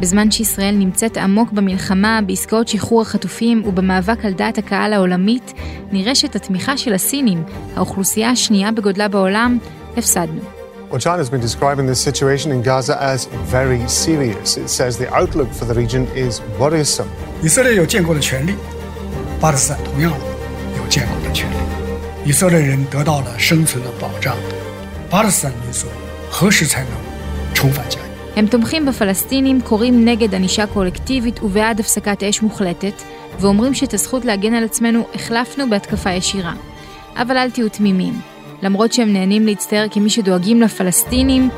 בזמן שישראל נמצאת עמוק במלחמה, בעסקאות שחרור החטופים ובמאבק על דעת הקהל העולמית, נרשת התמיכה של הסינים, האוכלוסייה השנייה בגודלה בעולם, הפסדנו. Well, China's been describing this situation in Gaza as very serious. It says the outlook for the region is worrisome. 以色列有建国的权利，巴勒斯坦同样有建国的权利。以色列人得到了生存的保障，巴勒斯坦民族何时才能重返家园？ הם תומכים בפלסטינים, קוראים נגד ענישה קולקטיבית ובעד הפסקת אש מוחלטת, ואומרים שאת הזכות להגן על עצמנו החלפנו בהתקפה ישירה. אבל אל תהיו תמימים. למרות שהם נהנים להצטער כמי שדואגים לפלסטינים,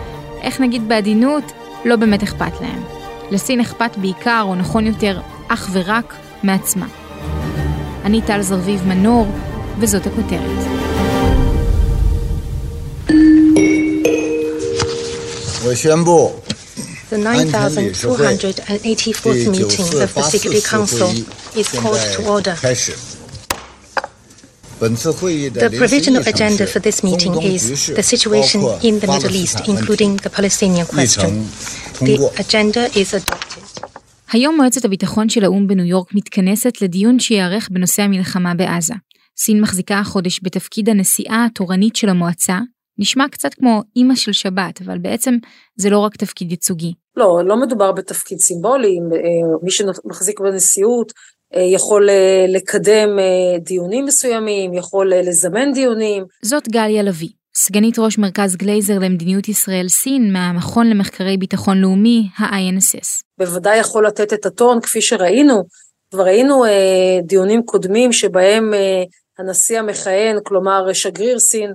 איך נגיד בעדינות, לא באמת אכפת להם. לסין אכפת בעיקר, או נכון יותר, אך ורק, מעצמה. אני טל זרביב מנור, וזאת הכותרת. ושמבו, The 9,284th meeting of the Security Council is called to order. The provisional agenda for this meeting is the situation in the Middle East, including the Palestinian question. The agenda is adopted. היום מועצת הביטחון של האו"ם בניו יורק מתכנסת לדיון שייערך בנושא המלחמה בעזה. סין מחזיקה החודש בתפקיד הנשיאה התורנית של המועצה, נשמע קצת כמו אימא של שבת, אבל בעצם זה לא רק תפקיד ייצוגי. לא, לא מדובר בתפקיד סימבולי, אה, מי שמחזיק בנשיאות אה, יכול אה, לקדם דיונים מסוימים, יכול לזמן דיונים. זאת גליה לביא, סגנית ראש מרכז גלייזר למדיניות ישראל-סין מהמכון למחקרי ביטחון לאומי, ה-INSS. בוודאי יכול לתת את הטון, כפי שראינו, כבר ראינו אה, דיונים קודמים שבהם אה, הנשיא המכהן, כלומר שגריר סין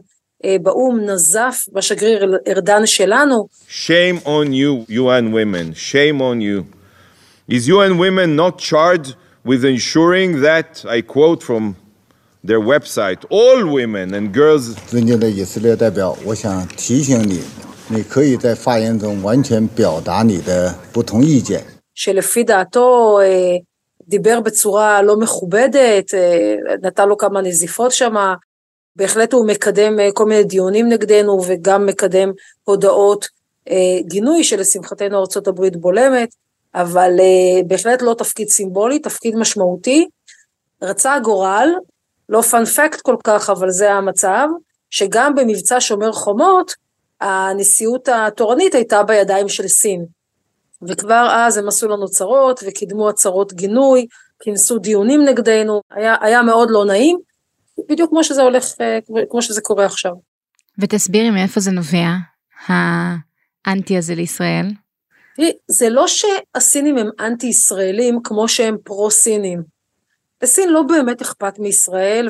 באו"ם, נזף בשגריר ארדן שלנו, Shame on you, UN women. Shame on you. Is UN women not charged with ensuring that, I quote from their website, all women and girls 尊敬的以色列代表，我想提醒你，你可以在发言中完全表达你的不同意见。 שלפי דעתו אה, דיבר בצורה לא מכובדת, אה, נתן לו כמה נזיפות שמה, בהחלט הוא מקדם אה, כל מיני דיונים נגדנו וגם מקדם הודעות אה, גינוי שלשמחתנו ארצות הברית בולמת, אבל אה, בהחלט לא תפקיד סימבולי, תפקיד משמעותי. רצה הגורל, לא פאנפקט כל כך, אבל זה המצב, שגם במבצע שומר חומות, הנשיאות התורנית הייתה בידיים של סין. וכבר אז הם עשו לנו צרות וקידמו הצהרות גינוי, כינסו דיונים נגדנו, היה, היה מאוד לא נעים, בדיוק כמו שזה הולך, אה, כמו שזה קורה עכשיו. ותסבירי מאיפה זה נובע, האנטי הזה לישראל. תראי, זה לא שהסינים הם אנטי ישראלים כמו שהם פרו-סינים. לסין לא באמת אכפת מישראל,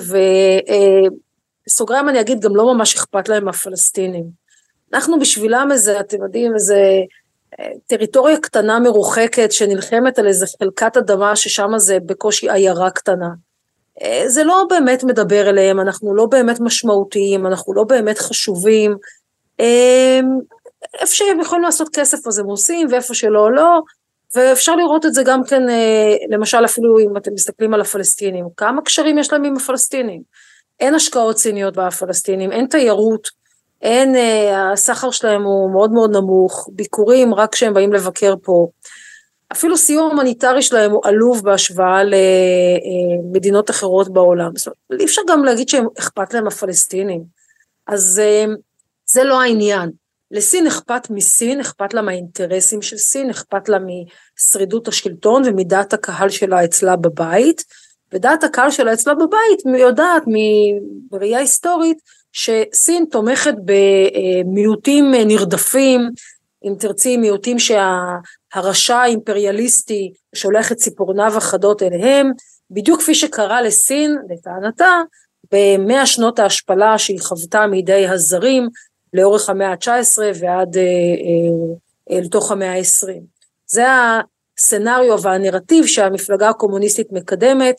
ובסוגריים אני אגיד, גם לא ממש אכפת להם מהפלסטינים. אנחנו בשבילם איזה, אתם יודעים, איזה אה, טריטוריה קטנה מרוחקת שנלחמת על איזה חלקת אדמה ששם זה בקושי עיירה קטנה. אה, זה לא באמת מדבר אליהם, אנחנו לא באמת משמעותיים, אנחנו לא באמת חשובים. אה, איפה שהם יכולים לעשות כסף אז הם עושים, ואיפה שלא, לא. ואפשר לראות את זה גם כן, אה, למשל אפילו אם אתם מסתכלים על הפלסטינים, כמה קשרים יש להם עם הפלסטינים. אין השקעות סיניות בפלסטינים, אין תיירות, אין, הסחר שלהם הוא מאוד מאוד נמוך, ביקורים רק כשהם באים לבקר פה. אפילו סיוע הומניטרי שלהם הוא עלוב בהשוואה למדינות אחרות בעולם. זאת אומרת, אי אפשר גם להגיד שהם אכפת להם הפלסטינים. אז אה, זה לא העניין. לסין אכפת מסין, אכפת לה מהאינטרסים של סין, אכפת לה משרידות השלטון ומדעת הקהל שלה אצלה בבית, ודעת הקהל שלה אצלה בבית יודעת בראייה היסטורית שסין תומכת במיעוטים נרדפים, אם תרצי מיעוטים שהרשע האימפריאליסטי שולח את ציפורניו החדות אליהם, בדיוק כפי שקרה לסין, לטענתה, במאה שנות ההשפלה שהיא חוותה מידי הזרים, לאורך המאה ה-19 ועד אה, אה, לתוך המאה ה-20. זה הסצנריו והנרטיב שהמפלגה הקומוניסטית מקדמת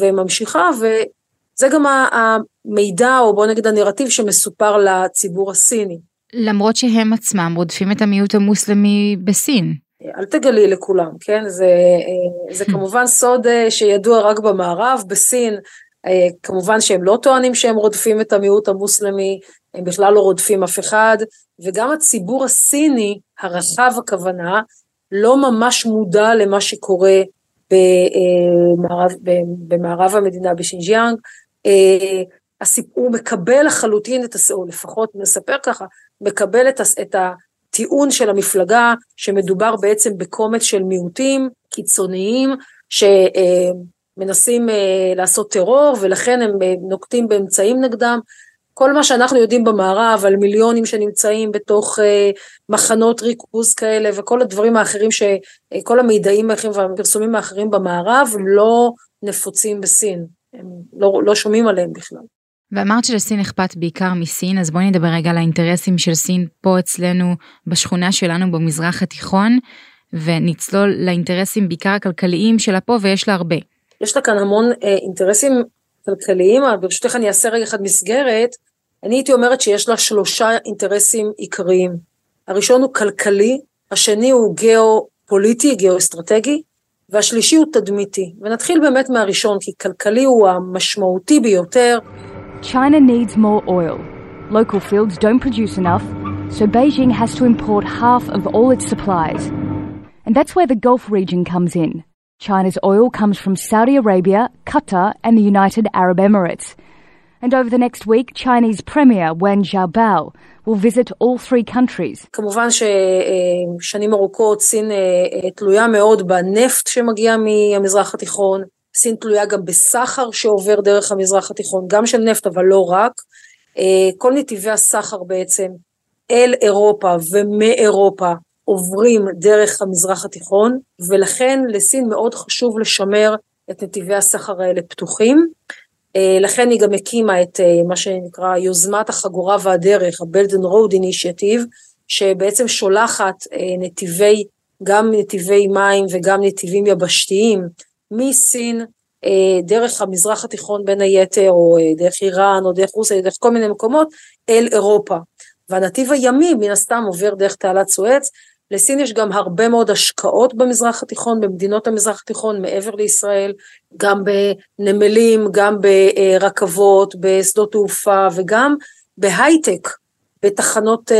וממשיכה, וזה גם המידע, או בוא נגיד הנרטיב שמסופר לציבור הסיני. למרות שהם עצמם רודפים את המיעוט המוסלמי בסין. אל תגלי לכולם, כן? זה, זה כמובן סוד שידוע רק במערב, בסין כמובן שהם לא טוענים שהם רודפים את המיעוט המוסלמי, הם בכלל לא רודפים אף אחד, וגם הציבור הסיני, הרחב הכוונה, לא ממש מודע למה שקורה במערב, במערב המדינה בשינג'יאנג. הוא מקבל לחלוטין את, או לפחות נספר ככה, מקבל את, את הטיעון של המפלגה שמדובר בעצם בקומץ של מיעוטים קיצוניים שמנסים לעשות טרור ולכן הם נוקטים באמצעים נגדם. כל מה שאנחנו יודעים במערב על מיליונים שנמצאים בתוך מחנות ריכוז כאלה וכל הדברים האחרים, כל המידעים האחרים והפרסומים האחרים במערב לא נפוצים בסין, הם לא, לא שומעים עליהם בכלל. ואמרת שלסין אכפת בעיקר מסין, אז בואי נדבר רגע על האינטרסים של סין פה אצלנו, בשכונה שלנו במזרח התיכון, ונצלול לאינטרסים בעיקר הכלכליים שלה פה, ויש לה הרבה. יש לה כאן המון אה, אינטרסים כלכליים, אבל ברשותך אני אעשה רגע אחד מסגרת, אני הייתי אומרת שיש לה שלושה אינטרסים עיקריים. הראשון הוא כלכלי, השני הוא גיאו-פוליטי, גיאו-אסטרטגי, והשלישי הוא תדמיתי. ונתחיל באמת מהראשון, כי כלכלי הוא המשמעותי ביותר. China needs more oil. Local fields don't produce enough, so Beijing has to import half of all its supplies. And that's where the Gulf region comes in. China's oil comes from Saudi Arabia, Qatar, and the United Arab Emirates. And over the next week, Chinese Premier Wen Jiabao will visit all three countries. כמובן ששנים ארוכות סין תלויה מאוד בנפט שמגיע מהמזרח התיכון, סין תלויה גם בסחר שעובר דרך המזרח התיכון, גם של נפט אבל לא רק. כל נתיבי הסחר בעצם אל אירופה ומאירופה עוברים דרך המזרח התיכון, ולכן לסין מאוד חשוב לשמר את נתיבי הסחר האלה פתוחים. לכן היא גם הקימה את מה שנקרא יוזמת החגורה והדרך, ה-Belt and Road Initiative, שבעצם שולחת נתיבי, גם נתיבי מים וגם נתיבים יבשתיים מסין דרך המזרח התיכון בין היתר, או דרך איראן, או דרך רוסיה, דרך כל מיני מקומות, אל אירופה. והנתיב הימי מן הסתם עובר דרך תעלת סואץ, לסין יש גם הרבה מאוד השקעות במזרח התיכון, במדינות המזרח התיכון מעבר לישראל, גם בנמלים, גם ברכבות, בשדות תעופה וגם בהייטק, בתחנות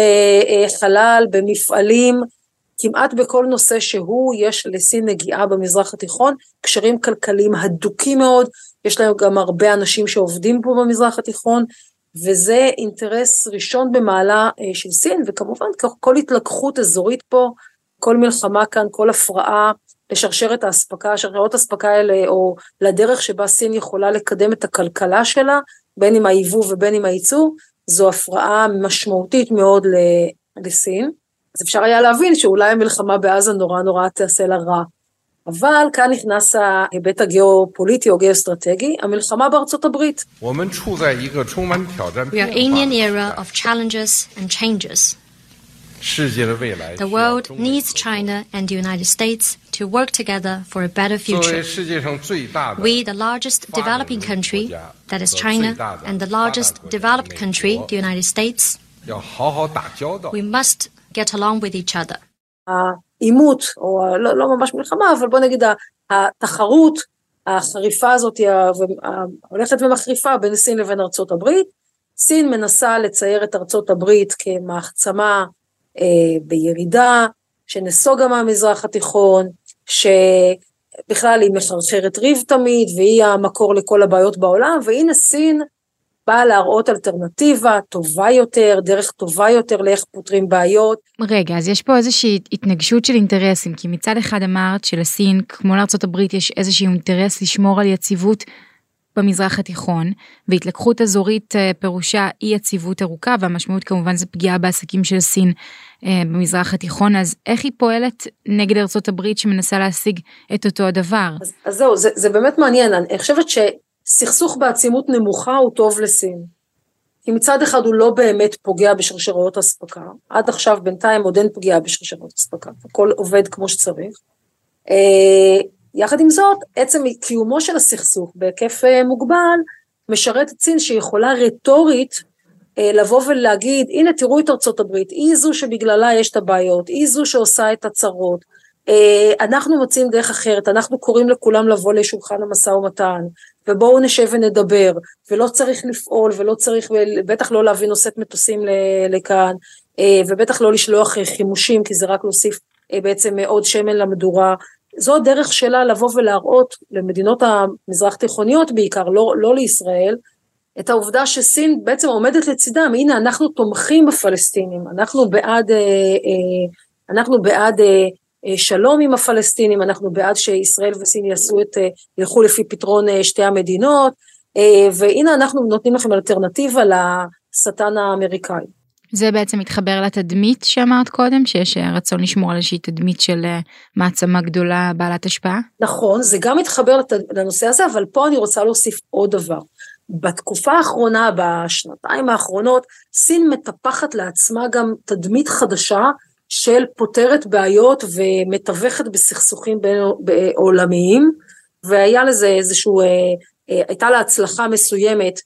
חלל, במפעלים, כמעט בכל נושא שהוא יש לסין נגיעה במזרח התיכון, קשרים כלכליים הדוקים מאוד, יש להם גם הרבה אנשים שעובדים פה במזרח התיכון, וזה אינטרס ראשון במעלה של סין, וכמובן כל התלקחות אזורית פה, כל מלחמה כאן, כל הפרעה לשרשרת האספקה, שרשרות האספקה האלה, או לדרך שבה סין יכולה לקדם את הכלכלה שלה, בין עם היבוא ובין עם הייצור, זו הפרעה משמעותית מאוד לסין. אז אפשר היה להבין שאולי המלחמה בעזה נורא נורא תעשה לה רע. אבל כאן נכנס ההיבט הגיאופוליטי או גיאוסטרטגי, המלחמה בארצות הברית. We are in an era of challenges and changes. The world needs China and the United States to work together for a better future. We, the largest developing country, that is China, and the largest developed country, the United States, we must get along with each other. העימות, או לא, לא ממש מלחמה, אבל בוא נגיד התחרות החריפה הזאת, ההולכת ומחריפה בין סין לבין ארצות הברית. סין מנסה לצייר את ארצות הברית כמעצמה אה, בירידה, שנסוגה מהמזרח התיכון, שבכלל היא מחרחרת ריב תמיד, והיא המקור לכל הבעיות בעולם, והנה סין באה להראות אלטרנטיבה טובה יותר, דרך טובה יותר לאיך פותרים בעיות. רגע, אז יש פה איזושהי התנגשות של אינטרסים, כי מצד אחד אמרת שלסין, כמו לארה"ב, יש איזשהו אינטרס לשמור על יציבות במזרח התיכון, והתלקחות אזורית פירושה אי יציבות ארוכה, והמשמעות כמובן זה פגיעה בעסקים של סין במזרח התיכון, אז איך היא פועלת נגד ארה"ב שמנסה להשיג את אותו הדבר? אז, אז זהו, זה, זה באמת מעניין, אני חושבת ש... סכסוך בעצימות נמוכה הוא טוב לסין. כי מצד אחד הוא לא באמת פוגע בשרשרות אספקה, עד עכשיו בינתיים עוד אין פגיעה בשרשרות אספקה, הכל עובד כמו שצריך. יחד עם זאת, עצם קיומו של הסכסוך בהיקף מוגבל, משרת את סין שיכולה רטורית לבוא ולהגיד, הנה תראו את ארצות הברית, היא זו שבגללה יש את הבעיות, היא זו שעושה את הצרות, אנחנו מוצאים דרך אחרת, אנחנו קוראים לכולם לבוא לשולחן המשא ומתן, ובואו נשב ונדבר, ולא צריך לפעול, ולא צריך, בטח לא להביא נושאת מטוסים לכאן, ובטח לא לשלוח חימושים, כי זה רק להוסיף בעצם עוד שמן למדורה. זו הדרך שלה לבוא ולהראות למדינות המזרח תיכוניות בעיקר, לא, לא לישראל, את העובדה שסין בעצם עומדת לצידם, הנה אנחנו תומכים בפלסטינים, אנחנו בעד, אנחנו בעד שלום עם הפלסטינים, אנחנו בעד שישראל וסין יעשו את, ילכו לפי פתרון שתי המדינות, והנה אנחנו נותנים לכם אלטרנטיבה לשטן האמריקאי. זה בעצם מתחבר לתדמית שאמרת קודם, שיש רצון לשמור על איזושהי תדמית של מעצמה גדולה בעלת השפעה? נכון, זה גם מתחבר לנושא הזה, אבל פה אני רוצה להוסיף עוד דבר. בתקופה האחרונה, בשנתיים האחרונות, סין מטפחת לעצמה גם תדמית חדשה של פותרת בעיות ומתווכת בסכסוכים עולמיים, והיה לזה איזשהו, הייתה לה הצלחה מסוימת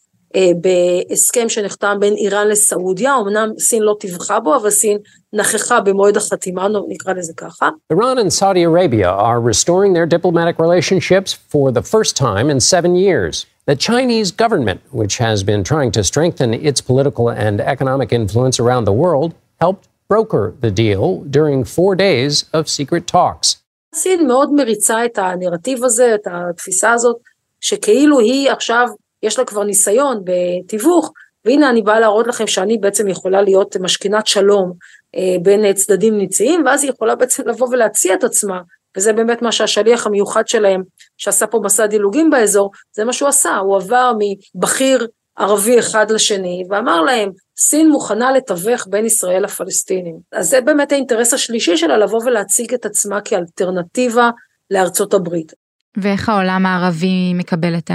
בהסכם שנחתם בין איראן לסעודיה, אמנם סין לא טיווחה בו, אבל סין נכחה במועד החתימה, נקרא לזה ככה. And Saudi Arabia are restoring their diplomatic relationships for the first time in seven years. The Chinese government, which has been trying to strengthen its political and economic influence around the world, helped broker the deal during four days of secret talks. סין מאוד מריצה את הנרטיב הזה, את התפיסה הזאת, שכאילו היא עכשיו, יש לה כבר ניסיון בתיווך, והנה אני באה להראות לכם שאני בעצם יכולה להיות משכינת שלום אה, בין צדדים ניציים, ואז היא יכולה בעצם לבוא ולהציע את עצמה, וזה באמת מה שהשליח המיוחד שלהם, שעשה פה מסע דילוגים באזור, זה מה שהוא עשה, הוא עבר מבכיר ערבי אחד לשני, ואמר להם, סין מוכנה לתווך בין ישראל לפלסטינים. אז זה באמת האינטרס השלישי שלה, לבוא ולהציג את עצמה כאלטרנטיבה לארצות הברית. ואיך העולם הערבי מקבל את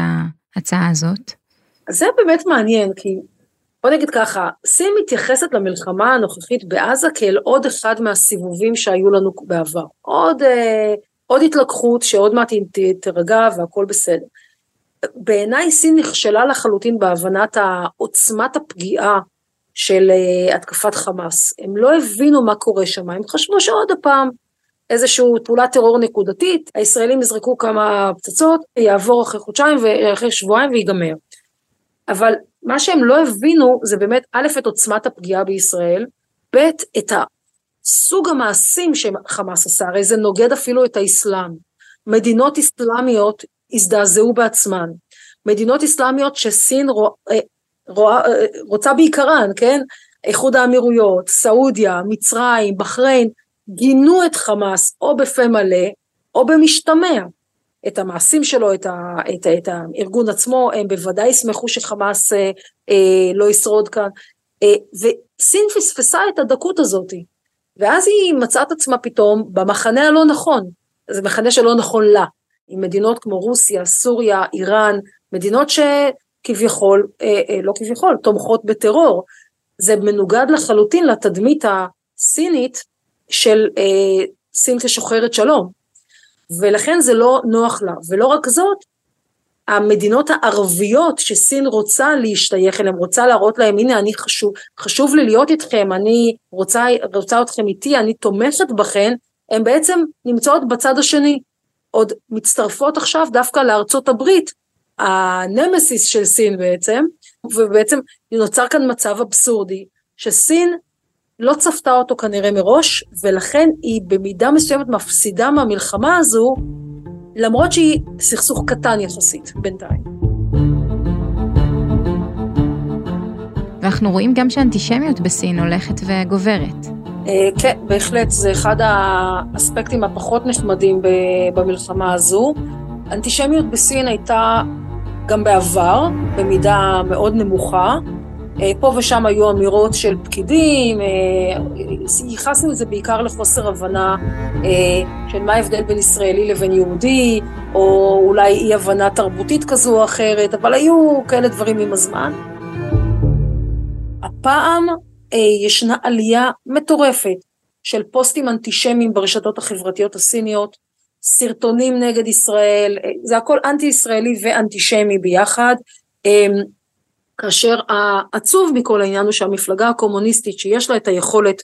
ההצעה הזאת? אז זה באמת מעניין, כי בוא נגיד ככה, סין מתייחסת למלחמה הנוכחית בעזה כאל עוד אחד מהסיבובים שהיו לנו בעבר. עוד, אה, עוד התלקחות שעוד מעט תירגע והכל בסדר. בעיניי סין נכשלה לחלוטין בהבנת עוצמת הפגיעה של uh, התקפת חמאס. הם לא הבינו מה קורה שם, הם חשבו שעוד הפעם איזושהי פעולת טרור נקודתית, הישראלים יזרקו כמה פצצות, יעבור אחרי חודשיים ואחרי שבועיים ויגמר. אבל מה שהם לא הבינו זה באמת א', את עוצמת הפגיעה בישראל, ב', את סוג המעשים שחמאס עשה, הרי זה נוגד אפילו את האסלאם. מדינות אסלאמיות הזדעזעו בעצמן. מדינות אסלאמיות שסין רוא, רוא, רוצה בעיקרן, כן? איחוד האמירויות, סעודיה, מצרים, בחריין, גינו את חמאס או בפה מלא או במשתמע. את המעשים שלו, את, ה, את, את הארגון עצמו, הם בוודאי ישמחו שחמאס אה, אה, לא ישרוד כאן. אה, וסין פספסה את הדקות הזאת, ואז היא מצאה את עצמה פתאום במחנה הלא נכון, זה מחנה שלא נכון לה, עם מדינות כמו רוסיה, סוריה, איראן, מדינות שכביכול, אה, אה, לא כביכול, תומכות בטרור. זה מנוגד לחלוטין לתדמית הסינית של אה, סין כשוחרת שלום. ולכן זה לא נוח לה. ולא רק זאת, המדינות הערביות שסין רוצה להשתייך אליהן, רוצה להראות להם, הנה אני חשוב, חשוב לי להיות איתכם, אני רוצה, רוצה אתכם איתי, אני תומכת בכן, הן בעצם נמצאות בצד השני. עוד מצטרפות עכשיו דווקא לארצות הברית, הנמסיס של סין בעצם, ובעצם נוצר כאן מצב אבסורדי, שסין לא צפתה אותו כנראה מראש, ולכן היא במידה מסוימת מפסידה מהמלחמה הזו, למרות שהיא סכסוך קטן יחסית בינתיים. ואנחנו רואים גם שאנטישמיות בסין הולכת וגוברת. כן, בהחלט, זה אחד האספקטים הפחות נחמדים במלחמה הזו. אנטישמיות בסין הייתה גם בעבר, במידה מאוד נמוכה. פה ושם היו אמירות של פקידים, ייחסנו את זה בעיקר לחוסר הבנה של מה ההבדל בין ישראלי לבין יהודי, או אולי אי הבנה תרבותית כזו או אחרת, אבל היו כאלה דברים עם הזמן. הפעם ישנה עלייה מטורפת של פוסטים אנטישמיים ברשתות החברתיות הסיניות. סרטונים נגד ישראל, זה הכל אנטי ישראלי ואנטישמי ביחד. כאשר העצוב מכל העניין הוא שהמפלגה הקומוניסטית שיש לה את היכולת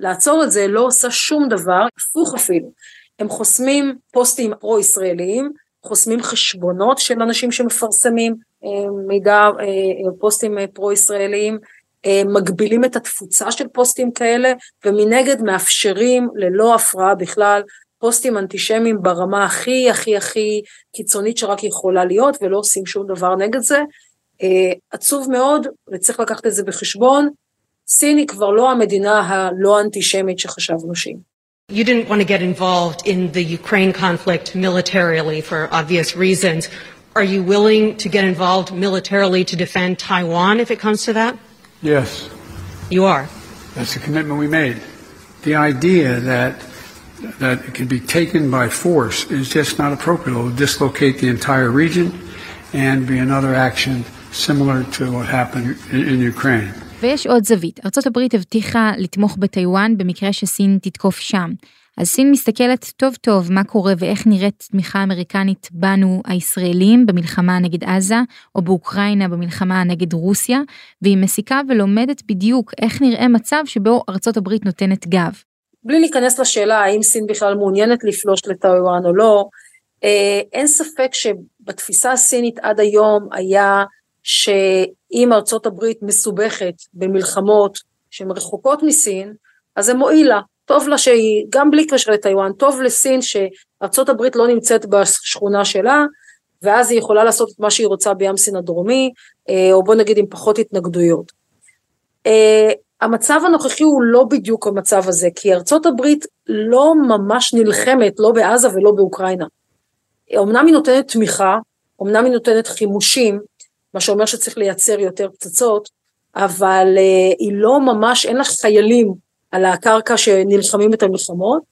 לעצור את זה לא עושה שום דבר, הפוך אפילו. הם חוסמים פוסטים פרו-ישראליים, חוסמים חשבונות של אנשים שמפרסמים אה, מידע, אה, פוסטים פרו-ישראליים, אה, מגבילים את התפוצה של פוסטים כאלה, ומנגד מאפשרים ללא הפרעה בכלל פוסטים אנטישמיים ברמה הכי הכי הכי קיצונית שרק יכולה להיות, ולא עושים שום דבר נגד זה. עצוב מאוד, וצריך לקחת את זה בחשבון, סין היא כבר לא המדינה הלא אנטישמית שחשבנו שהיא. You didn't want to get involved in the Ukraine conflict militarily for obvious reasons. Are you willing to get involved militarily to defend Taiwan if it comes to that? Yes. You are? That's the commitment we made. The idea that that it can be taken by force is just not appropriate. It will dislocate the entire region and be another action similar to what happened in, in Ukraine. ויש עוד זווית, ארצות הברית הבטיחה לתמוך בטיוואן במקרה שסין תתקוף שם. אז סין מסתכלת טוב טוב מה קורה ואיך נראית תמיכה אמריקנית בנו הישראלים במלחמה נגד עזה, או באוקראינה במלחמה נגד רוסיה, והיא מסיקה ולומדת בדיוק איך נראה מצב שבו ארצות הברית נותנת גב. בלי להיכנס לשאלה האם סין בכלל מעוניינת לפלוש לטיוואן או לא, אה, אין ספק שבתפיסה הסינית עד היום היה שאם ארצות הברית מסובכת במלחמות שהן רחוקות מסין, אז זה מועיל לה. טוב לה שהיא, גם בלי קשר לטיוואן, טוב לסין שארצות הברית לא נמצאת בשכונה שלה, ואז היא יכולה לעשות את מה שהיא רוצה בים סין הדרומי, אה, או בוא נגיד עם פחות התנגדויות. אה, המצב הנוכחי הוא לא בדיוק המצב הזה, כי ארצות הברית לא ממש נלחמת, לא בעזה ולא באוקראינה. אמנם היא נותנת תמיכה, אמנם היא נותנת חימושים, מה שאומר שצריך לייצר יותר פצצות, אבל uh, היא לא ממש, אין לה חיילים על הקרקע שנלחמים את המלחמות,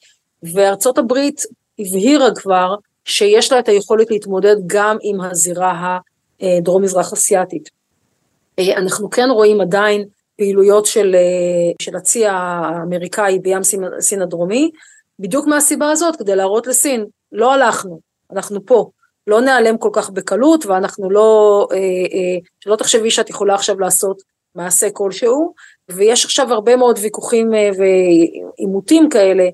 וארצות הברית הבהירה כבר שיש לה את היכולת להתמודד גם עם הזירה הדרום מזרח אסיאתית. Uh, אנחנו כן רואים עדיין פעילויות של, uh, של הצי האמריקאי בים סין, סין הדרומי, בדיוק מהסיבה הזאת, כדי להראות לסין, לא הלכנו, אנחנו פה, לא נעלם כל כך בקלות ואנחנו לא, אה, אה, שלא תחשבי שאת יכולה עכשיו לעשות מעשה כלשהו, ויש עכשיו הרבה מאוד ויכוחים אה, ועימותים כאלה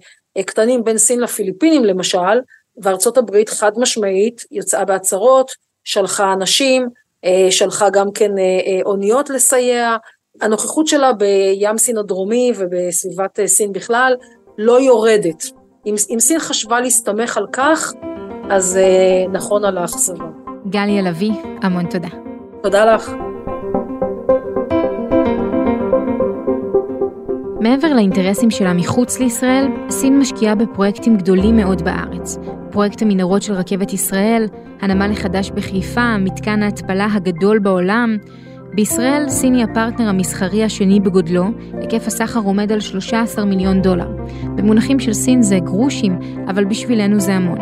קטנים בין סין לפיליפינים למשל, וארצות הברית חד משמעית יצאה בהצהרות, שלחה אנשים, שלחה גם כן אוניות לסייע, הנוכחות שלה בים סין הדרומי ובסביבת סין בכלל לא יורדת. אם, אם סין חשבה להסתמך על כך, אז אה, נכון על האכזבה. גליה לביא, המון תודה. תודה לך. מעבר לאינטרסים שלה מחוץ לישראל, סין משקיעה בפרויקטים גדולים מאוד בארץ. פרויקט המנהרות של רכבת ישראל, הנמל החדש בחיפה, מתקן ההתפלה הגדול בעולם. בישראל סין היא הפרטנר המסחרי השני בגודלו, היקף הסחר עומד על 13 מיליון דולר. במונחים של סין זה גרושים, אבל בשבילנו זה המון.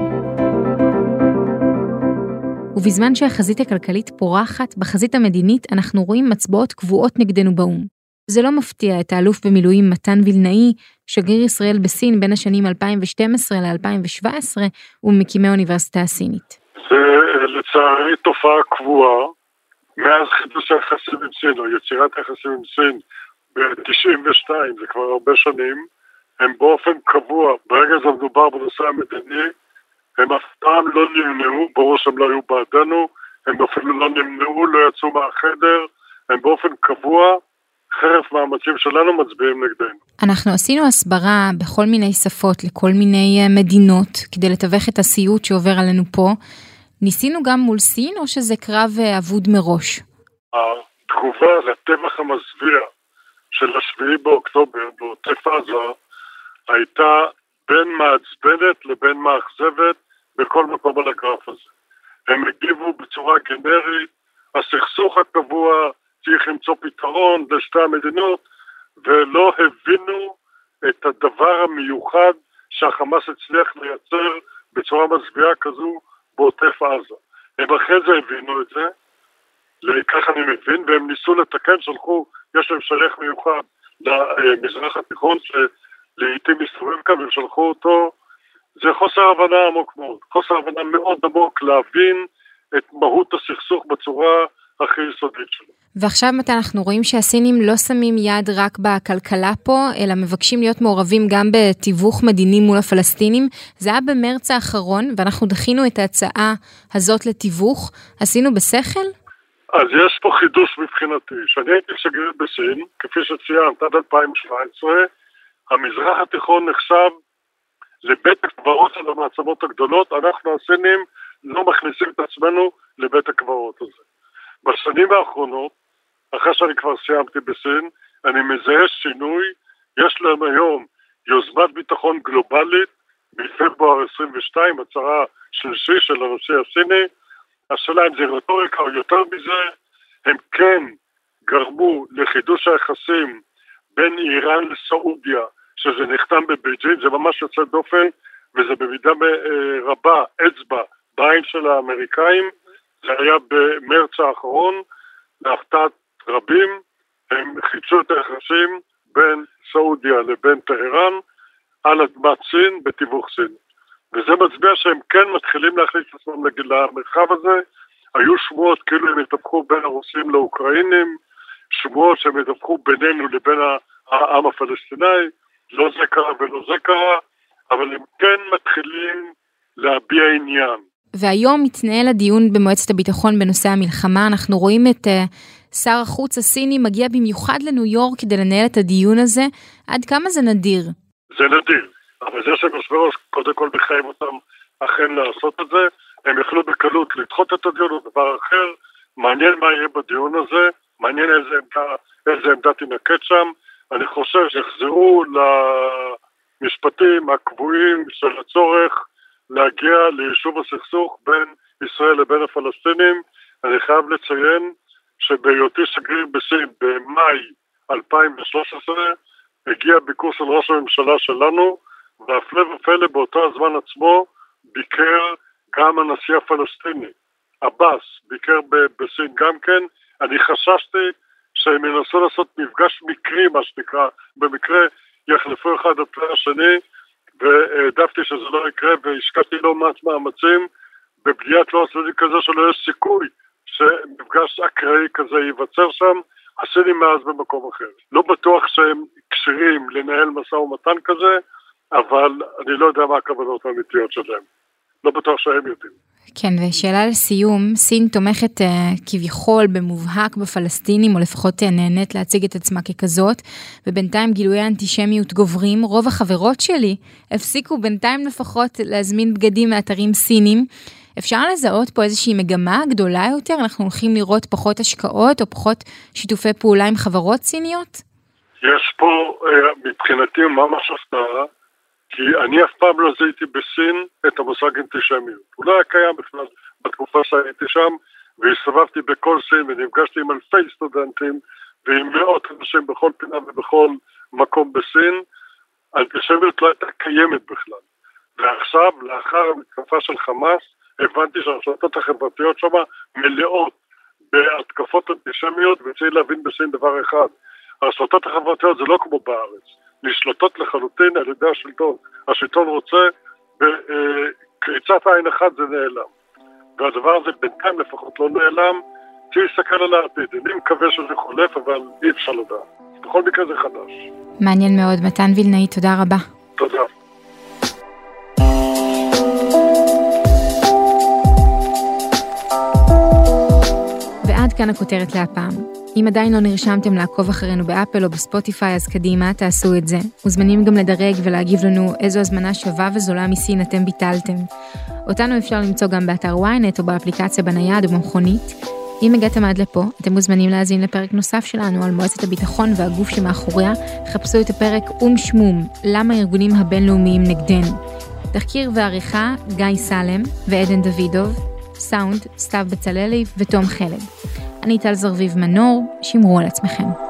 ובזמן שהחזית הכלכלית פורחת, בחזית המדינית אנחנו רואים מצבעות קבועות נגדנו באו"ם. זה לא מפתיע את האלוף במילואים מתן וילנאי, שגריר ישראל בסין בין השנים 2012 ל-2017, ומקימי האוניברסיטה הסינית. זה לצערי תופעה קבועה. מאז חידוש היחסים עם סין, או יצירת היחסים עם סין ב-92, זה כבר הרבה שנים, הם באופן קבוע, ברגע זה מדובר בנושא המדיני, הם אף פעם לא נמנעו, ברור שהם לא היו בעדנו, הם אפילו לא נמנעו, לא יצאו מהחדר, הם באופן קבוע, חרף מאמצים שלנו, מצביעים נגדנו. אנחנו עשינו הסברה בכל מיני שפות לכל מיני אה, מדינות כדי לתווך את הסיוט שעובר עלינו פה. ניסינו גם מול סין או שזה קרב אה, אבוד מראש? התגובה לטבח המזוויע של השביעי באוקטובר בעוטף עזה הייתה בין מעצבנת לבין מאכזבת בכל מקום על הגרף הזה. הם הגיבו בצורה גנרית, הסכסוך הקבוע צריך למצוא פתרון לשתי המדינות, ולא הבינו את הדבר המיוחד שהחמאס הצליח לייצר בצורה מזוויעה כזו בעוטף עזה. הם אחרי זה הבינו את זה, ככה אני מבין, והם ניסו לתקן, שלחו, יש להם שליח מיוחד למזרח התיכון, שלעיתים מסתובב כאן, והם שלחו אותו זה חוסר הבנה עמוק מאוד, חוסר הבנה מאוד עמוק להבין את מהות הסכסוך בצורה הכי יסודית שלו. ועכשיו מתי אנחנו רואים שהסינים לא שמים יד רק בכלכלה פה, אלא מבקשים להיות מעורבים גם בתיווך מדיני מול הפלסטינים. זה היה במרץ האחרון, ואנחנו דחינו את ההצעה הזאת לתיווך. עשינו בשכל? אז יש פה חידוש מבחינתי. כשאני הייתי שגריר בסין, כפי שציינת, עד 2017, המזרח התיכון נחשב לבית הקברות של המעצמות הגדולות, אנחנו הסינים לא מכניסים את עצמנו לבית הקברות הזה. בשנים האחרונות, אחרי שאני כבר סיימתי בסין, אני מזהה שינוי, יש להם היום יוזמת ביטחון גלובלית בפברואר 22, הצהרה שלישי של הנשיא הסיני, השאלה אם זה רטוריקה או יותר מזה, הם כן גרמו לחידוש היחסים בין איראן לסעודיה, שזה נחתם בבייג'ין, זה ממש יוצא דופן, וזה במידה אה, רבה אצבע בעין של האמריקאים, זה היה במרץ האחרון, להפתעת רבים, הם חידשו את היחסים בין סעודיה לבין טהרן על אדמת סין בתיווך סין. וזה מצביע שהם כן מתחילים להכניס את עצמם למרחב הזה. היו שמועות כאילו הם יתהפכו בין הרוסים לאוקראינים, שמועות שהם יתהפכו בינינו לבין העם הפלסטיני, לא זה קרה ולא זה קרה, אבל הם כן מתחילים להביע עניין. והיום מתנהל הדיון במועצת הביטחון בנושא המלחמה. אנחנו רואים את uh, שר החוץ הסיני מגיע במיוחד לניו יורק כדי לנהל את הדיון הזה. עד כמה זה נדיר? זה נדיר, אבל זה ראש קודם כל מחייב אותם אכן לעשות את זה. הם יכלו בקלות לדחות את הדיון או דבר אחר. מעניין מה יהיה בדיון הזה, מעניין איזה עמדה, איזה עמדה תינקט שם. אני חושב שיחזרו למשפטים הקבועים של הצורך להגיע ליישוב הסכסוך בין ישראל לבין הפלסטינים. אני חייב לציין שבהיותי שגריר בסין במאי 2013 הגיע ביקור של ראש הממשלה שלנו והפלא ופלא באותו הזמן עצמו ביקר גם הנשיא הפלסטיני, עבאס, ביקר בסין גם כן. אני חששתי שהם ינסו לעשות מפגש מקרי, מה שנקרא, במקרה יחלפו אחד על פני השני, והעדפתי שזה לא יקרה והשקעתי לא מעט מאמצים בבניית לא הצדדים כזה שלא יש סיכוי שמפגש אקראי כזה ייווצר שם. הסינים מאז במקום אחר. לא בטוח שהם כשירים לנהל משא ומתן כזה, אבל אני לא יודע מה הכוונות האמיתיות שלהם. לא בטוח שהם יודעים. כן, ושאלה לסיום, סין תומכת uh, כביכול במובהק בפלסטינים, או לפחות uh, נהנית להציג את עצמה ככזאת, ובינתיים גילויי האנטישמיות גוברים. רוב החברות שלי הפסיקו בינתיים לפחות להזמין בגדים מאתרים סינים. אפשר לזהות פה איזושהי מגמה גדולה יותר? אנחנו הולכים לראות פחות השקעות או פחות שיתופי פעולה עם חברות סיניות? יש פה uh, מבחינתי ממש הפתעה. כי אני אף פעם לא זיהיתי בסין את המושג אנטישמיות. הוא לא היה קיים בכלל בתקופה שהייתי שם, והסתובבתי בכל סין ונפגשתי עם אלפי סטודנטים ועם מאות אנשים בכל פינה ובכל מקום בסין. האנטישמיות לא הייתה קיימת בכלל. ועכשיו, לאחר המתקפה של חמאס, הבנתי שהרשתות החברתיות שם מלאות בהתקפות אנטישמיות, וצריך להבין בסין דבר אחד, הרשתות החברתיות זה לא כמו בארץ. נשלטות לחלוטין על ידי השלטון. השלטון רוצה, בקריצת עין אחת זה נעלם. והדבר הזה בינתיים לפחות לא נעלם, צריך להסתכל על העתיד. אני מקווה שזה חולף, אבל אי אפשר לדעת. בכל מקרה זה חדש. מעניין מאוד. מתן וילנאי, תודה רבה. תודה. ועד כאן הכותרת להפעם. אם עדיין לא נרשמתם לעקוב אחרינו באפל או בספוטיפיי, אז קדימה, תעשו את זה. מוזמנים גם לדרג ולהגיב לנו איזו הזמנה שווה וזולה מסין אתם ביטלתם. אותנו אפשר למצוא גם באתר ynet או באפליקציה בנייד או במכונית. אם הגעתם עד לפה, אתם מוזמנים להאזין לפרק נוסף שלנו על מועצת הביטחון והגוף שמאחוריה. חפשו את הפרק או"ם שמום, למה הארגונים הבינלאומיים נגדנו. תחקיר ועריכה, גיא סלם ועדן דוידוב. סאונד, סתיו בצללי ותום חלד. אני טל זרביב מנור, שמרו על עצמכם.